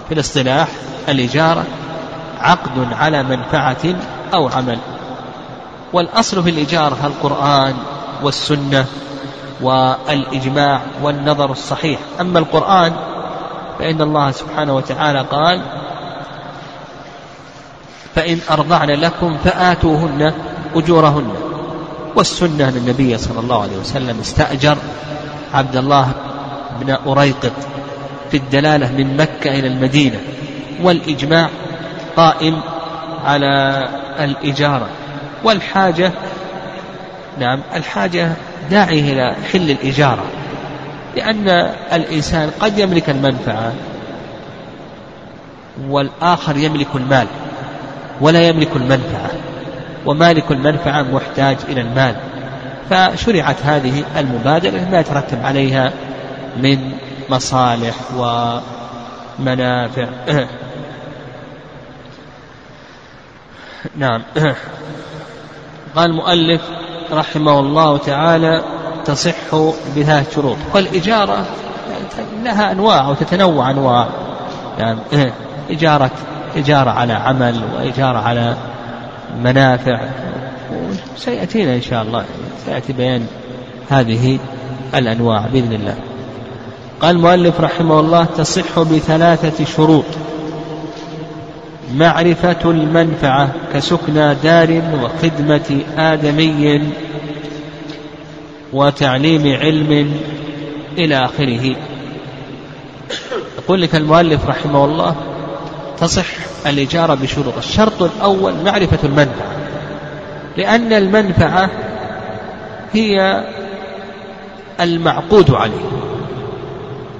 في الاصطلاح الإجارة عقد على منفعة أو عمل. والأصل في الإجارة القرآن والسنة والإجماع والنظر الصحيح. أما القرآن فإن الله سبحانه وتعالى قال فإن أرضعن لكم فآتوهن أجورهن. والسنة أن النبي صلى الله عليه وسلم استأجر عبد الله بن أريقط في الدلالة من مكة إلى المدينة والإجماع قائم على الإجارة. والحاجة نعم الحاجة داعية إلى حل الإجارة لأن الإنسان قد يملك المنفعة والآخر يملك المال ولا يملك المنفعة ومالك المنفعة محتاج إلى المال. فشرعت هذه المبادرة ما يترتب عليها من مصالح ومنافع. نعم. قال المؤلف رحمه الله تعالى تصح بثلاث شروط. والإجارة لها أنواع وتتنوع أنواع. يعني إجارة إجارة على عمل وإجارة على منافع. سيأتينا إن شاء الله سيأتي بيان هذه الأنواع بإذن الله. قال المؤلف رحمه الله تصح بثلاثة شروط. معرفة المنفعة كسكنى دار وخدمة آدمي وتعليم علم إلى آخره. يقول لك المؤلف رحمه الله تصح الإجارة بشروط. الشرط الأول معرفة المنفعة لأن المنفعة هي المعقود عليه.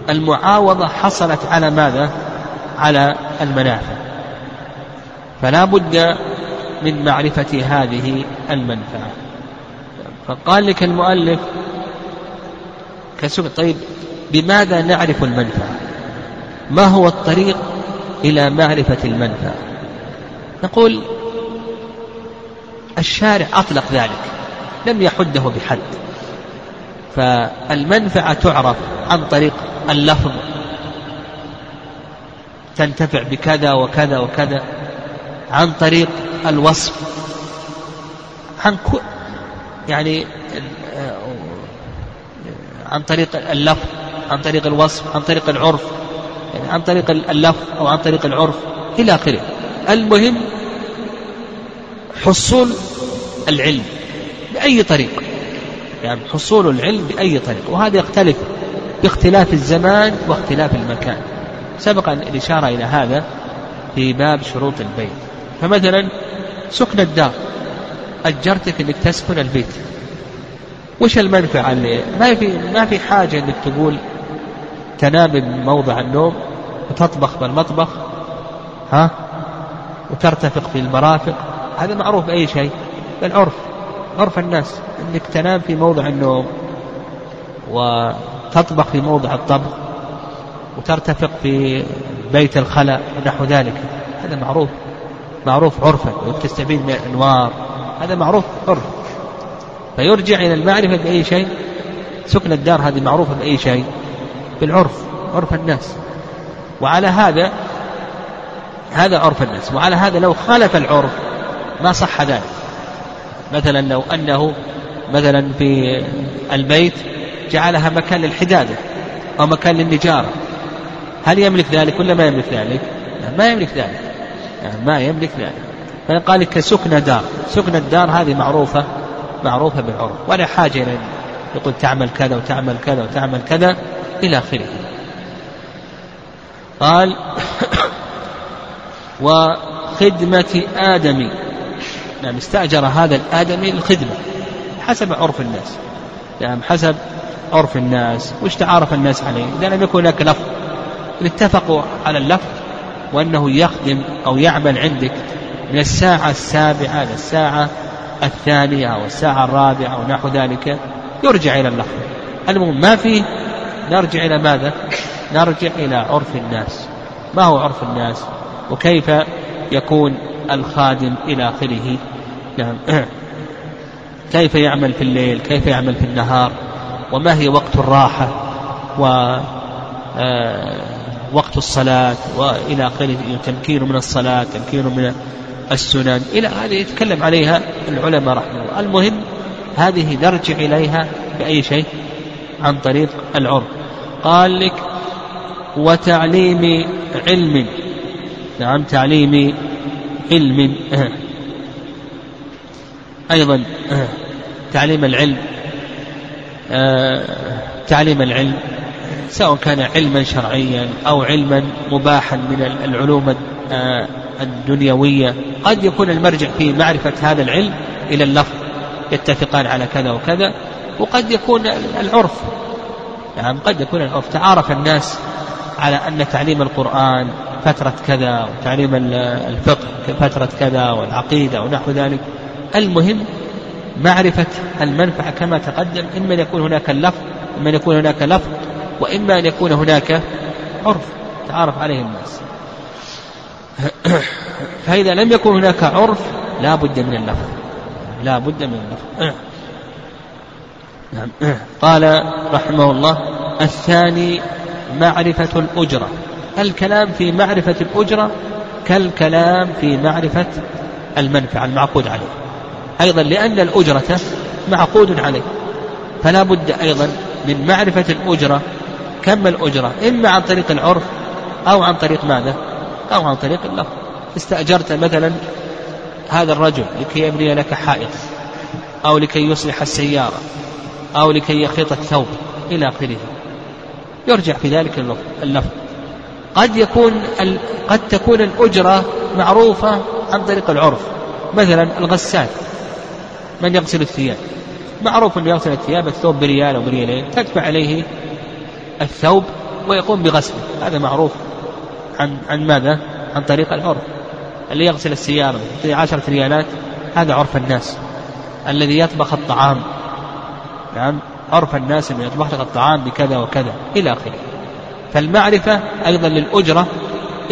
المعاوضة حصلت على ماذا؟ على المنافع. فلا بد من معرفة هذه المنفعة. فقال لك المؤلف كسب طيب بماذا نعرف المنفعة؟ ما هو الطريق إلى معرفة المنفعة؟ نقول الشارع أطلق ذلك لم يحده بحد. فالمنفعة تعرف عن طريق اللفظ. تنتفع بكذا وكذا وكذا عن طريق الوصف. عن يعني عن طريق اللفظ عن طريق الوصف عن طريق العرف يعني عن طريق اللفظ أو عن طريق العرف إلى آخره. المهم حصول العلم بأي طريق. يعني حصول العلم بأي طريق. وهذا يختلف باختلاف الزمان واختلاف المكان. سبق الإشارة إلى هذا في باب شروط البيت. فمثلا سكن الدار. أجرتك أنك تسكن البيت. وش المنفعة اللي ما في ما في حاجة أنك تقول تنام بموضع النوم وتطبخ بالمطبخ ها؟ وترتفق في المرافق. هذا معروف أي شيء؟ بالعرف. عرف الناس أنك تنام في موضع النوم وتطبخ في موضع الطبخ وترتفق في بيت الخلاء ونحو ذلك. هذا معروف. معروف عرفا. وتستفيد من الأنوار. هذا معروف عرف. فيرجع إلى المعرفة بأي شيء. سكن الدار هذه معروفة بأي شيء. بالعرف. عرف الناس. وعلى هذا هذا عرف الناس. وعلى هذا لو خالف العرف ما صح ذلك. مثلا لو أنه مثلا في البيت جعلها مكان للحدادة أو مكان للنجارة. هل يملك ذلك ولا ما يملك ذلك؟ ما يملك ذلك. ما يملك ذلك. فقال لك كسكن دار سكن الدار هذه معروفة معروفة بالعرف. ولا حاجة إلى يقول تعمل كذا وتعمل كذا وتعمل كذا إلى آخره. قال وخدمة آدم نعم استأجر هذا الآدمي الخدمة حسب عرف الناس. نعم حسب عرف الناس وش تعارف الناس عليه؟ إذا لم يكن هناك لفظ اتفقوا على اللفظ وأنه يخدم أو يعمل عندك من الساعة السابعة إلى الساعة الثانية أو الساعة الرابعة أو نحو ذلك يرجع إلى اللفظ. المهم ما فيه؟ نرجع إلى ماذا؟ نرجع إلى عرف الناس. ما هو عرف الناس؟ وكيف يكون الخادم إلى آخره؟ نعم. كيف يعمل في الليل؟ كيف يعمل في النهار؟ وما هي وقت الراحة؟ و آه، وقت الصلاة؟ وإلى آخره تمكين من الصلاة تمكين من السنن؟ إلى هذه يتكلم عليها العلماء رحمه الله. المهم هذه نرجع إليها بأي شيء؟ عن طريق العرف. قال لك وتعليم علم. نعم تعليم علم. أيضا. تعليم العلم. تعليم العلم سواء كان علما شرعيا أو علما مباحا من العلوم الدنيوية قد يكون المرجع في معرفة هذا العلم إلى اللفظ يتفقان على كذا وكذا وقد يكون العرف. نعم قد يكون العرف. تعارف الناس على أن تعليم القرآن فترة كذا وتعليم الفقه فترة كذا والعقيدة ونحو ذلك. المهم معرفة المنفعة كما تقدم إما أن يكون هناك اللفظ إما أن يكون هناك لفظ وإما أن يكون هناك عرف تعارف عليه الناس. فإذا لم يكن هناك عرف لا بد من اللفظ. لا بد من اللفظ. نعم. قال رحمه الله الثاني معرفة الأجرة. الكلام في معرفة الأجرة كالكلام في معرفة المنفعة المعقود عليه. أيضا لأن الأجرة معقود عليه. فلا بد أيضا من معرفة الأجرة. كم الأجرة؟ إما عن طريق العرف أو عن طريق ماذا؟ أو عن طريق اللفظ استأجرت مثلا هذا الرجل لكي يبني لك حائط أو لكي يصلح السيارة أو لكي يخيط الثوب إلى آخره. يرجع في ذلك اللفظ قد يكون قد تكون الأجرة معروفة عن طريق العرف. مثلا الغسال. من يغسل الثياب؟ معروف أنه يغسل الثياب الثوب بريال أو بريالين تدفع عليه الثوب ويقوم بغسله. هذا معروف. عن عن ماذا؟ عن طريق العرف. اللي يغسل السيارة عشرة ريالات هذا عرف الناس. الذي يطبخ الطعام. نعم عرف الناس أنه يطبخ لك الطعام بكذا وكذا إلى آخره. فالمعرفة أيضا للأجرة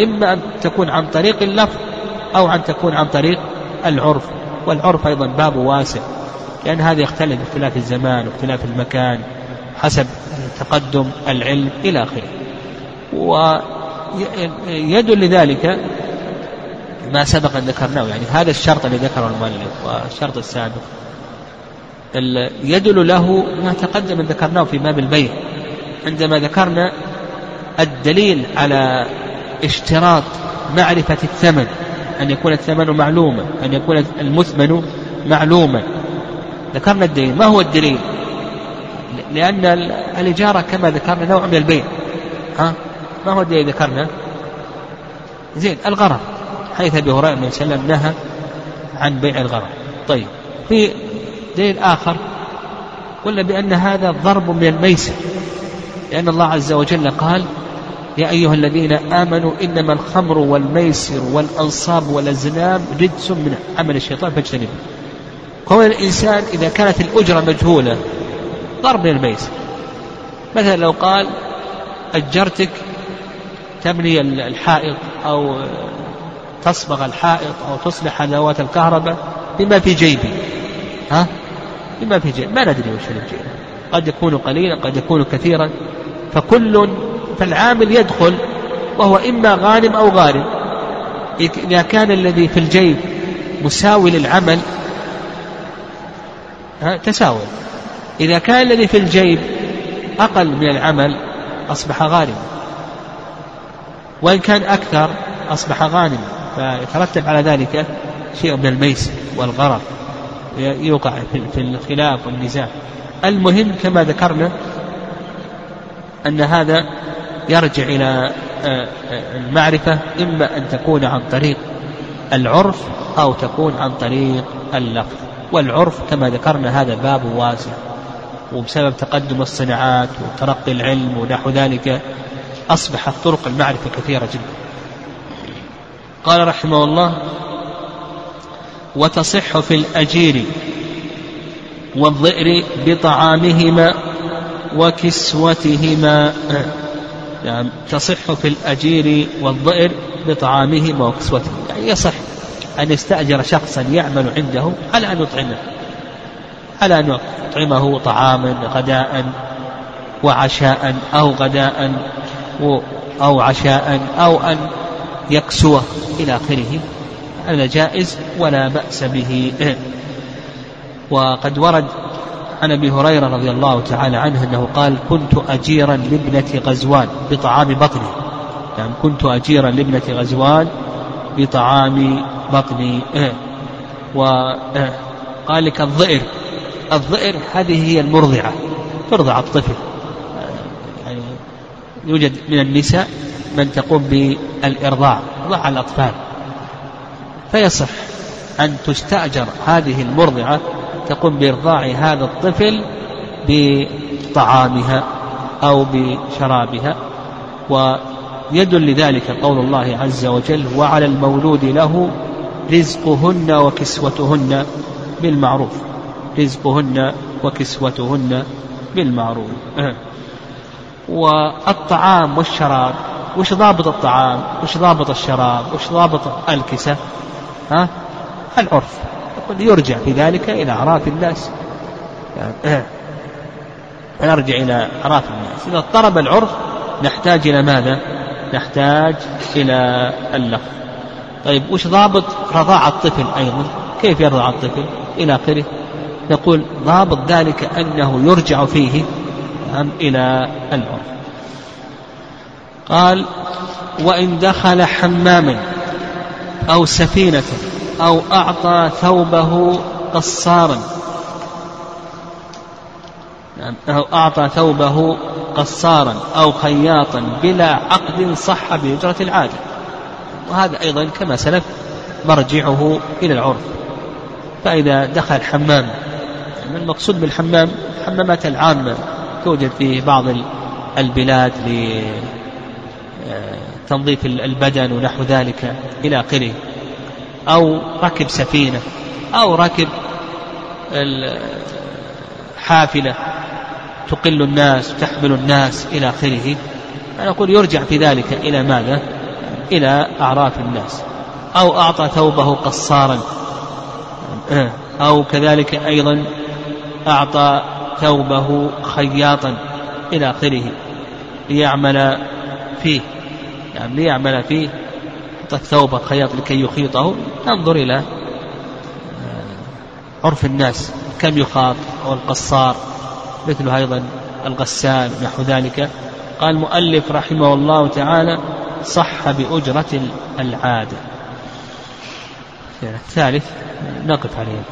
إما أن تكون عن طريق اللفظ أو أن تكون عن طريق العرف. والعرف أيضا باب واسع لأن هذا يختلف باختلاف الزمان واختلاف المكان حسب تقدم العلم إلى آخره. ويدل لذلك ما سبق أن ذكرناه يعني هذا الشرط الذي ذكره المؤلف والشرط السابق. يدل له ما تقدم ذكرناه في باب البيع. عندما ذكرنا الدليل على اشتراط معرفة الثمن أن يكون الثمن معلوما أن يكون المثمن معلوما. ذكرنا الدليل. ما هو الدليل؟ لأن الإجارة كما ذكرنا نوع من البيع. ها؟ ما هو الدليل ذكرنا؟ زين الغرض. حيث أبي هريرة النبي صلى الله عليه وسلم نهى عن بيع الغرض. طيب في دليل آخر. قلنا بأن هذا ضرب من الميسر. لأن الله عز وجل قال يا أيها الذين آمنوا إنما الخمر والميسر والأنصاب والأزلام رجس من عمل الشيطان فاجتنبوا كون الإنسان إذا كانت الأجرة مجهولة ضرب الميسر مثلا لو قال أجرتك تبني الحائط أو تصبغ الحائط أو تصلح أدوات الكهرباء بما في جيبي. ها؟ بما في جيبي. ما ندري وش اللي في قد يكون قليلا قد يكون كثيرا. فكل فالعامل يدخل وهو إما غانم أو غارم. إذا كان الذي في الجيب مساوي للعمل تساوي. إذا كان الذي في الجيب أقل من العمل أصبح غارما وإن كان أكثر أصبح غانما فيترتب على ذلك شيء من الميسر والغرر. يوقع في الخلاف والنزاع. المهم كما ذكرنا أن هذا يرجع إلى آه، آه، المعرفة إما أن تكون عن طريق العرف أو تكون عن طريق اللفظ. والعرف كما ذكرنا هذا باب واسع وبسبب تقدم الصناعات وترقي العلم ونحو ذلك أصبحت طرق المعرفة كثيرة جدا. قال رحمه الله وتصح في الأجير والظئر بطعامهما وكسوتهما. يعني تصح في الأجير والظئر بطعامهما وكسوتهما يعني يصح أن يستأجر شخصا يعمل عنده على أن يطعمه. على أن يطعمه طعاما غداء وعشاء أو غداء أو عشاء أو أن يكسوه إلى آخره. هذا جائز ولا بأس به. وقد ورد عن أبي هريرة رضي الله تعالى عنه أنه قال كنت أجيرا لابنة غزوان بطعام بطني. يعني كنت أجيرا لابنة غزوان بطعام بطني. وقال لك الظئر. الظئر هذه هي المرضعة. ترضع الطفل. يعني يوجد من النساء من تقوم بالإرضاع. إرضاع الأطفال. فيصح أن تستأجر هذه المرضعة تقوم بإرضاع هذا الطفل بطعامها أو بشرابها ويدل لذلك قول الله عز وجل وعلى المولود له رزقهن وكسوتهن بالمعروف رزقهن وكسوتهن بالمعروف. والطعام والشراب وش ضابط الطعام؟ وش ضابط الشراب؟ وش ضابط الكسة؟ ها؟ العرف. يرجع في ذلك إلى أعراف الناس. يعني نرجع إلى أعراف الناس. إذا اضطرب العرف نحتاج إلى ماذا؟ نحتاج إلى اللفظ طيب وش ضابط رضاع الطفل أيضا؟ كيف يرضع الطفل؟ إلى آخره. نقول ضابط ذلك أنه يرجع فيه إلى العرف. قال وإن دخل حماما أو سفينة أو أعطى ثوبه قصارا. أو أعطى ثوبه قصارا أو خياطا بلا عقد صح بأجرة العادة وهذا أيضا كما سلف مرجعه إلى العرف. فإذا دخل حمام يعني المقصود بالحمام؟ الحمامات العامة توجد في بعض البلاد لتنظيف البدن ونحو ذلك إلى آخره. أو ركب سفينة أو ركب حافلة تقل الناس تحمل الناس إلى آخره. أنا أقول يرجع في ذلك إلى ماذا؟ إلى أعراف الناس. أو أعطى ثوبه قصارا. أو كذلك أيضا أعطى ثوبه خياطا إلى آخره ليعمل فيه. يعني ليعمل فيه ثوب الخياط لكي يخيطه. انظر إلى آه، عرف الناس كم يخاط أو القصار مثل أيضا الغسال نحو ذلك. قال المؤلف رحمه الله تعالى صح بأجرة العادة. الثالث نقف عليه.